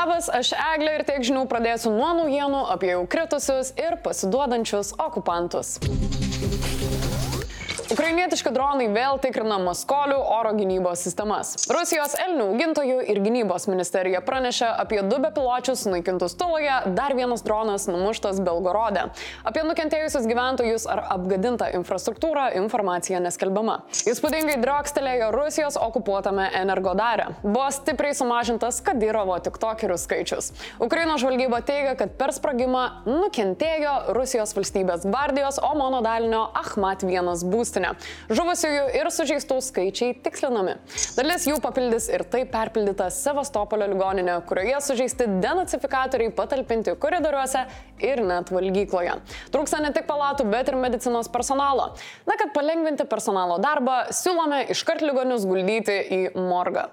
Labas, aš Eglė ir tiek žinių pradėsiu nuo naujienų apie jau kritusius ir pasiduodančius okupantus. Ukrainietiški dronai vėl tikrina Maskolių oro gynybos sistemas. Rusijos elnių augintojų ir gynybos ministerija pranešė apie du bepiločius sunaikintus Tuloje, dar vienas dronas numuštas Belgorode. Apie nukentėjusius gyventojus ar apgadintą infrastruktūrą informacija neskelbiama. Įspūdingai driokstelėjo Rusijos okupuotame Energodare. Buvo stipriai sumažintas Kadyrovo tiktokerių skaičius. Ukrainos žvalgyba teigia, kad per sprogimą nukentėjo Rusijos valstybės gvardijos, o monodalinio Ahmat 1 būstinė būstinę. Žuvusiųjų ir sužeistų skaičiai tikslinami. Dalis jų papildys ir taip perpildyta Sevastopolio ligoninė, kurioje sužeisti denacifikatoriai patalpinti koridoriuose ir net valgykloje. Trūksta ne tik palatų, bet ir medicinos personalo. Na, kad palengvinti personalo darbą, siūlome iškart ligonius guldyti į morgą.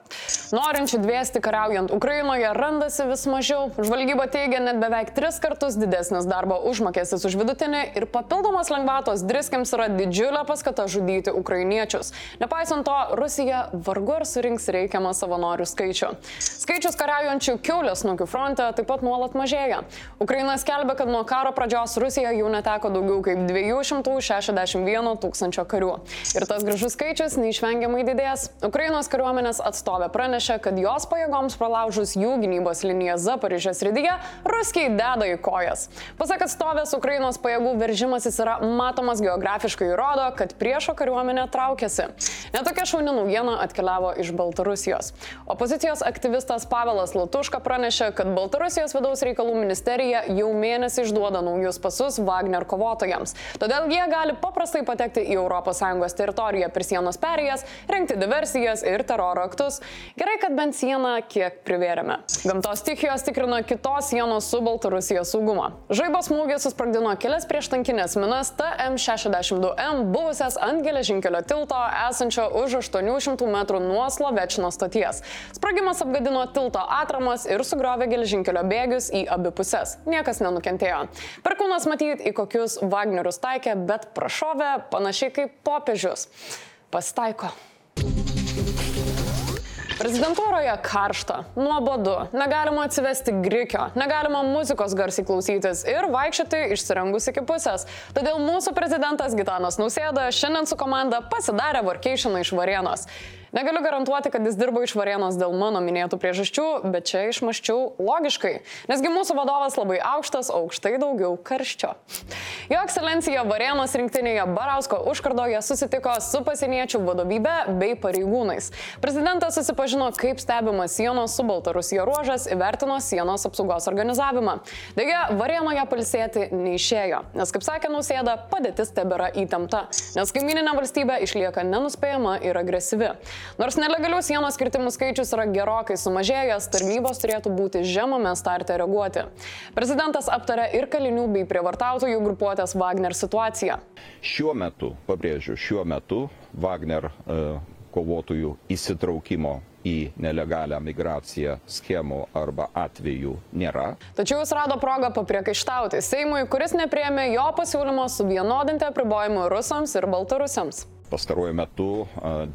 Norinčių dviesti kariaujant Ukrainoje randasi vis mažiau. Žvalgyba teigia net beveik tris kartus didesnis darbo užmokestis už vidutinį ir papildomas lengvatos driskiams yra didžiulė paskata paskata žudyti ukrainiečius. Nepaisant to, Rusija vargu ar surinks reikiamą savanorių skaičių. Skaičius kariaujančių kiaulės nukių fronte taip pat nuolat mažėja. Ukraina skelbia, kad nuo karo pradžios Rusija jau neteko daugiau kaip 261 tūkstančio karių. Ir tas gražus skaičius neišvengiamai didės. Ukrainos kariuomenės atstovė pranešė, kad jos pajėgoms pralaužus jų gynybos liniją Zaporižės rydyje, ruskiai deda į kojas. Pasak atstovės, Ukrainos pajėgų veržimasis yra matomas geografiškai įrodo, kad prie priešo kariuomenė traukėsi. Netokia šauni naujiena atkeliavo iš Baltarusijos. Opozicijos aktyvistas Pavelas Latuška pranešė, kad Baltarusijos vidaus reikalų ministerija jau mėnesį išduoda naujus pasus Wagner kovotojams. Todėl jie gali paprastai patekti į ES teritoriją per sienos perėjas, rengti diversijas ir teroro aktus. Gerai, kad bent sieną kiek privėrėme. Gamtos stichijos tikrino kitos sienos su Baltarusija saugumą. Žaibo smūgis susprogdino kelias prieštankinės minas TM62M buvusias ant geležinkelio tilto esančio už 800 metrų nuo Slovečno stoties. Sprogimas apgadino tilto atramas ir sugriovė geležinkelio bėgius į abi puses. Niekas nenukentėjo. Perkūnas matyt į kokius Wagnerius taikė, bet prašovė panašiai kaip popiežius. Pasitaiko. Prezidentūroje karšta, nuobodu, negalima atsivesti grikio, negalima muzikos garsiai klausytis ir vaikščioti išsirengus iki pusės. Todėl mūsų prezidentas Gitanas Nausėda šiandien su komanda pasidarė workationą iš Varienos. Negaliu garantuoti, kad jis dirbo iš Varienos dėl mano minėtų priežasčių, bet čia išmaščiau logiškai, nesgi mūsų vadovas labai aukštas, aukštai daugiau karščio. Jo ekscelencija Varienos rinktinėje Barausko užkardoje susitiko su pasieniečių vadovybė bei pareigūnais. Prezidentas susipažino, kaip stebimas sienos su Baltarusija ruožas, įvertino sienos apsaugos organizavimą. Deja, Varienoje palsėti neišėjo, nes, kaip sakė Nausėda, padėtis tebėra įtempta, nes kaimininė valstybė išlieka nenuspėjama ir agresyvi. Nors nelegalių sienos kirtimų skaičius yra gerokai sumažėjęs, tarnybos turėtų būti žemame starte reaguoti. Prezidentas aptarė ir kalinių bei prievartautojų grupuotės Wagner situaciją. Šiuo metu, pabrėžiu, šiuo metu Wagner uh, kovotojų įsitraukimo į nelegalią migraciją schemų arba atvejų nėra. Tačiau jis rado progą papriekaištauti Seimui, kuris nepriemė jo pasiūlymo suvienodinti apribojimų rusams ir baltarusiams. Pastaruoju metu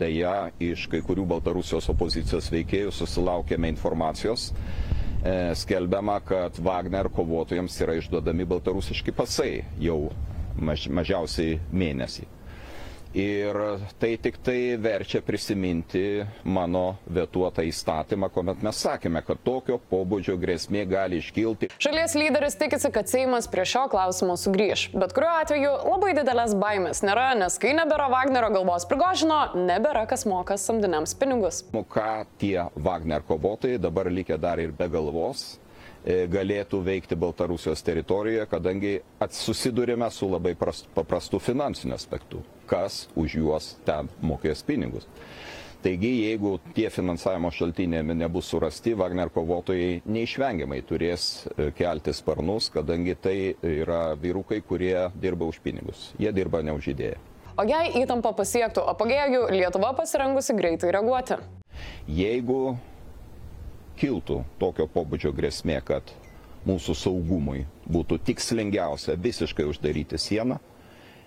dėja iš kai kurių Baltarusijos opozicijos veikėjų susilaukėme informacijos, e, skelbiama, kad Wagner kovotojams yra išduodami baltarusiški pasai jau maž, mažiausiai mėnesį. Ir tai tik tai verčia prisiminti mano vetuotą įstatymą, kuomet mes sakėme, kad tokio pobūdžio grėsmė gali iškilti. Šalies lyderis tikisi, kad Seimas prie šio klausimo sugrįž. Bet kuriuo atveju labai didelės baimės nėra, nes kai nebėra Wagnerio galvos prigožino, nebėra kas moka samdiniams pinigus. Nu, ką tie Wagner kovotojai dabar likę dar ir be galvos, galėtų veikti Baltarusijos teritorijoje, kadangi susidurėme su labai paprastu finansiniu aspektu, kas už juos ten mokės pinigus. Taigi, jeigu tie finansavimo šaltiniai nebus surasti, Wagner kovotojai neišvengiamai turės e, kelti sparnus, kadangi tai yra vyrukai, kurie dirba už pinigus. Jie dirba ne už idėją. O jei įtampa pasiektų apogėjų, Lietuva pasirengusi greitai reaguoti. Jeigu kiltų tokio pobūdžio grėsmė, kad mūsų saugumui būtų tikslingiausia visiškai uždaryti sieną,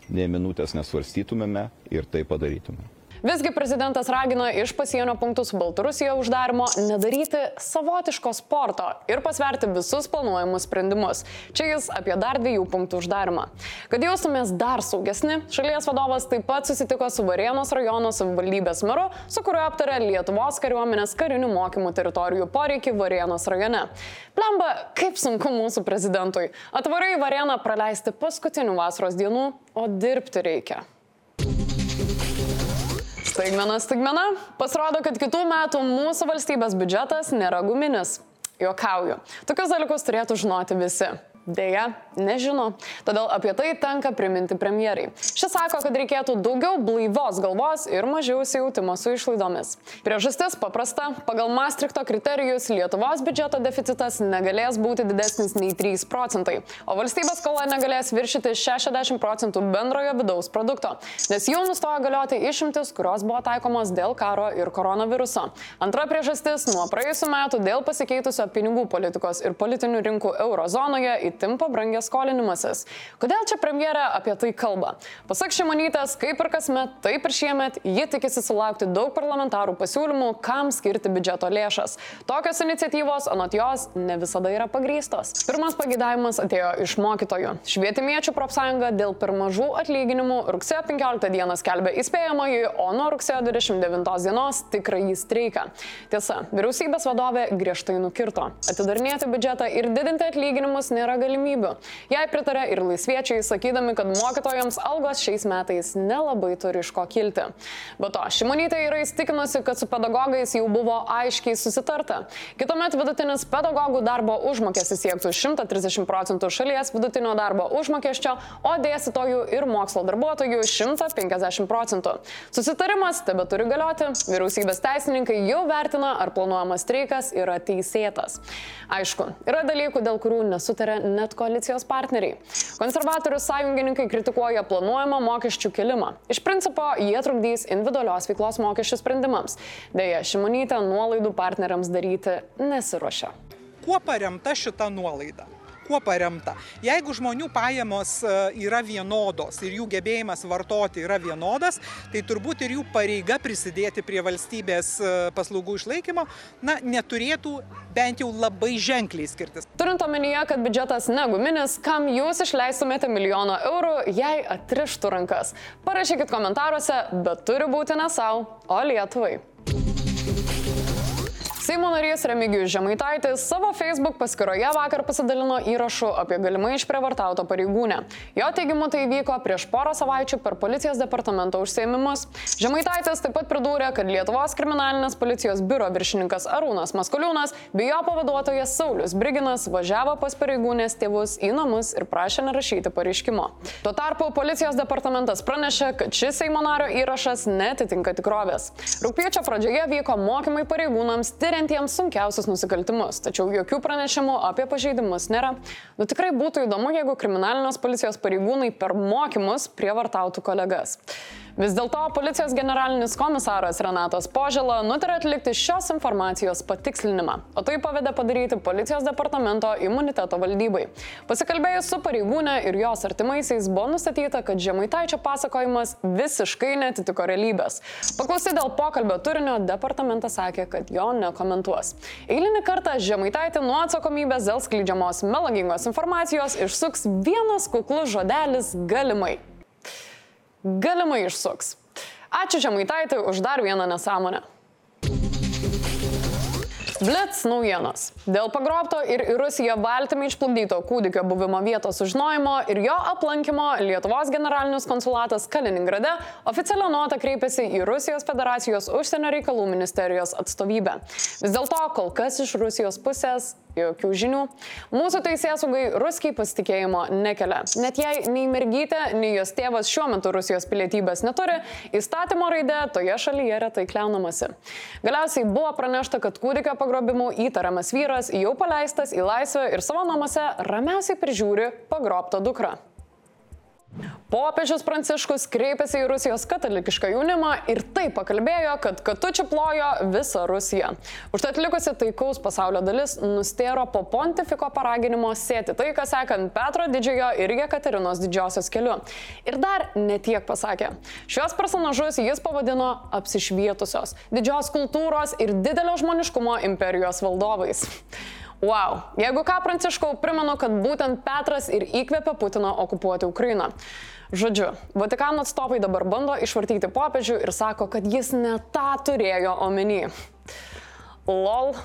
ne minutės nesvarstytumėme ir tai padarytume. Visgi prezidentas ragina iš pasienio punktų su Baltarusija uždarimo nedaryti savotiško sporto ir pasverti visus planuojamus sprendimus. Čia jis apie dar dviejų punktų uždarimą. Kad jaustumės dar saugesni, šalies vadovas taip pat susitiko su Varėnos rajono savivaldybės meru, su kuriuo aptarė Lietuvos kariuomenės karinių mokymų teritorijų poreikį Varėnos rajone. Plemba, kaip sunku mūsų prezidentui. Atvarai Varėną praleisti paskutinių vasaros dienų, o dirbti reikia. Staigmena, staigmena. Pasirodo, kad kitų metų mūsų valstybės biudžetas nėra guminis. Juokauju. Tokius dalykus turėtų žinoti visi. Deja, nežino. Todėl apie tai tenka priminti premjerai. Šis sako, kad reikėtų daugiau blaivos galvos ir mažiau įsijautimo su išlaidomis. Priežastis paprasta. Pagal Maastrichto kriterijus Lietuvos biudžeto deficitas negalės būti didesnis nei 3 procentai, o valstybės skola negalės viršyti 60 procentų bendrojo vidaus produkto, nes jau nustojo galioti išimtis, kurios buvo taikomos dėl karo ir koronaviruso. Antra priežastis - nuo praėjusių metų dėl pasikeitusio pinigų politikos ir politinių rinkų eurozonoje į itin pabrangęs skolinimasis. Kodėl čia premjerė apie tai kalba? Pasak Šimonytės, kaip ir kasmet, taip ir šiemet, ji tikisi sulaukti daug parlamentarų pasiūlymų, kam skirti biudžeto lėšas. Tokios iniciatyvos, anot jos, ne visada yra pagrystos. Pirmas pagėdavimas atėjo iš mokytojų. Švietimiečių profsąjunga dėl per mažų atlyginimų rugsėjo 15 dieną skelbė įspėjamąjį, o nuo rugsėjo 29 dienos tikrąjį streiką. Tiesa, vyriausybės vadovė griežtai nukirto. Atidarinėti biudžetą ir didinti atlyginimus nėra galimybių. Jai pritarė ir laisviečiai, sakydami, kad mokytojams algos šiais metais nelabai turi iš ko kilti. Be to, Šimonytė yra įstikinusi, kad su pedagogais jau buvo aiškiai susitarta. Kitomet vidutinis pedagogų darbo užmokestis siektų 130 procentų šalies vidutinio darbo užmokesčio, o dėstytojų ir mokslo darbuotojų 150 procentų. Susitarimas tebe turi galioti, vyriausybės teisininkai jau vertina, ar planuojamas streikas yra teisėtas. Aišku, yra dalykų, dėl kurių nesutarė net koalicijos partneriai. Konservatorių sąjungininkai kritikuoja planuojamą mokesčių kelimą. Iš principo, jie trukdys individualios veiklos mokesčių sprendimams. Deja, Šimonytė nuolaidų partneriams daryti nesiuošia. Kuo paremta šita nuolaida? Kuo paremta. Jeigu žmonių pajamos e, yra vienodos ir jų gebėjimas vartoti yra vienodas, tai turbūt ir jų pareiga prisidėti prie valstybės e, paslaugų išlaikymo, na, neturėtų bent jau labai ženkliai skirtis. Turint omenyje, kad biudžetas neguminis, kam jūs išleistumėte milijoną eurų, jei atrištų rankas? Parašykit komentaruose, bet turi būti ne savo, o Lietuvai. Seimo narys Remigijus Žemaitaitis savo Facebook paskyroje vakar pasidalino įrašu apie galimai išprievartautą pareigūnę. Jo teigimu tai vyko prieš porą savaičių per policijos departamento užsėmimus. Žemaitaitis taip pat pridūrė, kad Lietuvos kriminalinės policijos biuro viršininkas Arūnas Maskoliūnas bei jo pavaduotojas Saulis Briginas važiavo pas pareigūnės tėvus į namus ir prašė nerašyti pareiškimo. Tuo tarpu policijos departamentas pranešė, kad šis Seimo nario įrašas netitinka tikrovės. Rūpiečio pradžioje vyko mokymai pareigūnams tyriant tiriantiems sunkiausius nusikaltimus, tačiau jokių pranešimų apie pažeidimus nėra. Nu tikrai būtų įdomu, jeigu kriminalinės policijos pareigūnai per mokymus prievartautų kolegas. Vis dėlto policijos generalinis komisaras Renatas Požela nutarė atlikti šios informacijos patikslinimą, o tai pavedė padaryti policijos departamento imuniteto valdybai. Pasikalbėjus su pareigūnė ir jos artimaisiais buvo nustatyta, kad Žemaitaičio pasakojimas visiškai netitiko realybės. Paklausy dėl pokalbio turinio, departamentas sakė, kad jo nekomentuos. Eilinį kartą Žemaitaitį nuo atsakomybės dėl skleidžiamos melagingos informacijos išsuks vienas kuklus žodelis galimai galimai išsuks. Ačiū Žemaitaitį už dar vieną nesąmonę. Blitz naujienos. Dėl pagrobto ir į Rusiją valtimi išplukdyto kūdikio buvimo vietos sužinojimo ir jo aplankimo Lietuvos generalinis konsulatas Kaliningrade oficialią notą kreipėsi į Rusijos federacijos užsienio reikalų ministerijos atstovybę. Vis dėlto kol kas iš Rusijos pusės jokių žinių. Mūsų teisėsaugai ruskiai pasitikėjimo nekelia. Net jei nei mergytė, nei jos tėvas šiuo metu Rusijos pilietybės neturi, įstatymo raidė toje šalyje retai kliaunamasi. Galiausiai buvo pranešta, kad kūdikio pagrobimų įtariamas vyras jau paleistas į laisvę ir savo namuose ramiausiai prižiūri pagrobtą dukrą. Popiežius Pranciškus kreipėsi į Rusijos katalikišką jaunimą ir taip pakalbėjo, kad katučių plojo visą Rusiją. Užtat likusi taikaus pasaulio dalis nustėro po pontifiko paraginimo sėti tai, kas sekant Petro didžiojo ir Jekaterinos didžiosios keliu. Ir dar netiek pasakė. Šios personažus jis pavadino apsišvietusios, didžios kultūros ir didelio žmoniškumo imperijos valdovais. Wow, jeigu ką, Pranciškau, primenu, kad būtent Petras ir įkvėpė Putiną okupuoti Ukrainą. Žodžiu, Vatikano atstovai dabar bando išvartyti popiežių ir sako, kad jis ne tą turėjo omeny. LOL.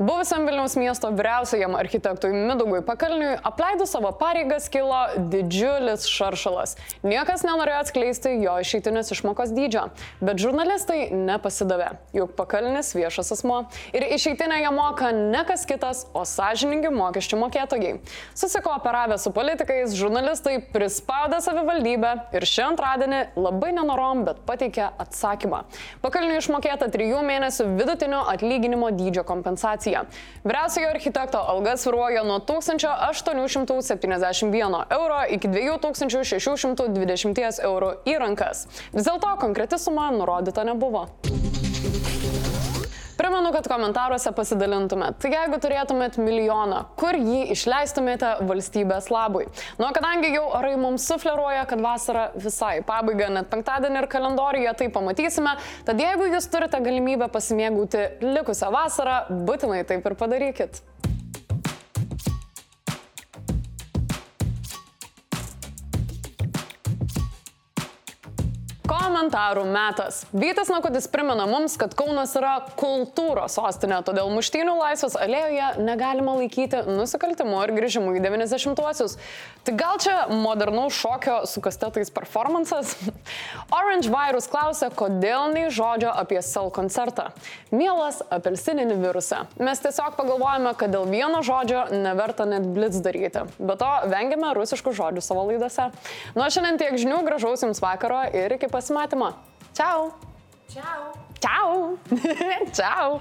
Buvusiam Vilniaus miesto vyriausiajam architektui Midugui Pakalniui apleidus savo pareigas kilo didžiulis šaršalas. Niekas nenorėjo atskleisti jo išeitinės išmokos dydžio, bet žurnalistai nepasidavė, juk Pakalnis viešas asmo ir išeitinę jie moka ne kas kitas, o sąžiningi mokesčių mokėtojai. Susikooperavę su politikais, žurnalistai prispaudė savivaldybę ir šį antradienį labai nenorom, bet pateikė atsakymą. Pakalniui išmokėta trijų mėnesių vidutinio atlyginimo dydžio kompensacija. Vyriausiojo architekto alga sviruoja nuo 1871 euro iki 2620 eurų į rankas. Vis dėlto konkreti suma nurodyta nebuvo. Primenu, kad komentaruose pasidalintumėt. Tai jeigu turėtumėt milijoną, kur jį išleistumėte valstybės labui? Nu, kadangi jau orai mums sufleruoja, kad vasara visai pabaiga, net penktadienį ir kalendorijoje tai pamatysime, tad jeigu jūs turite galimybę pasimėgauti likusią vasarą, būtinai taip ir padarykit. Komentarų metas. Vytas Nakutis primena mums, kad Kaunas yra kultūros sostinė, todėl muštynių laisvės alėjoje negalima laikyti nusikaltimu ir grįžimu į 90-uosius. Tai gal čia modernaus šokio su kastetais performances? Orange Virus klausia, kodėl nei žodžio apie Cell koncertą. Mielas apelsininį virusą. Mes tiesiog pagalvojame, kad dėl vieno žodžio neverta net blitz daryti. Be to, vengiame rusiškų žodžių savo laidose. Nuo šiandien tiek žinių, gražaus jums vakaro ir iki pasimatymo. prossima, Tomó. Tchau! Tchau! Tchau! Tchau!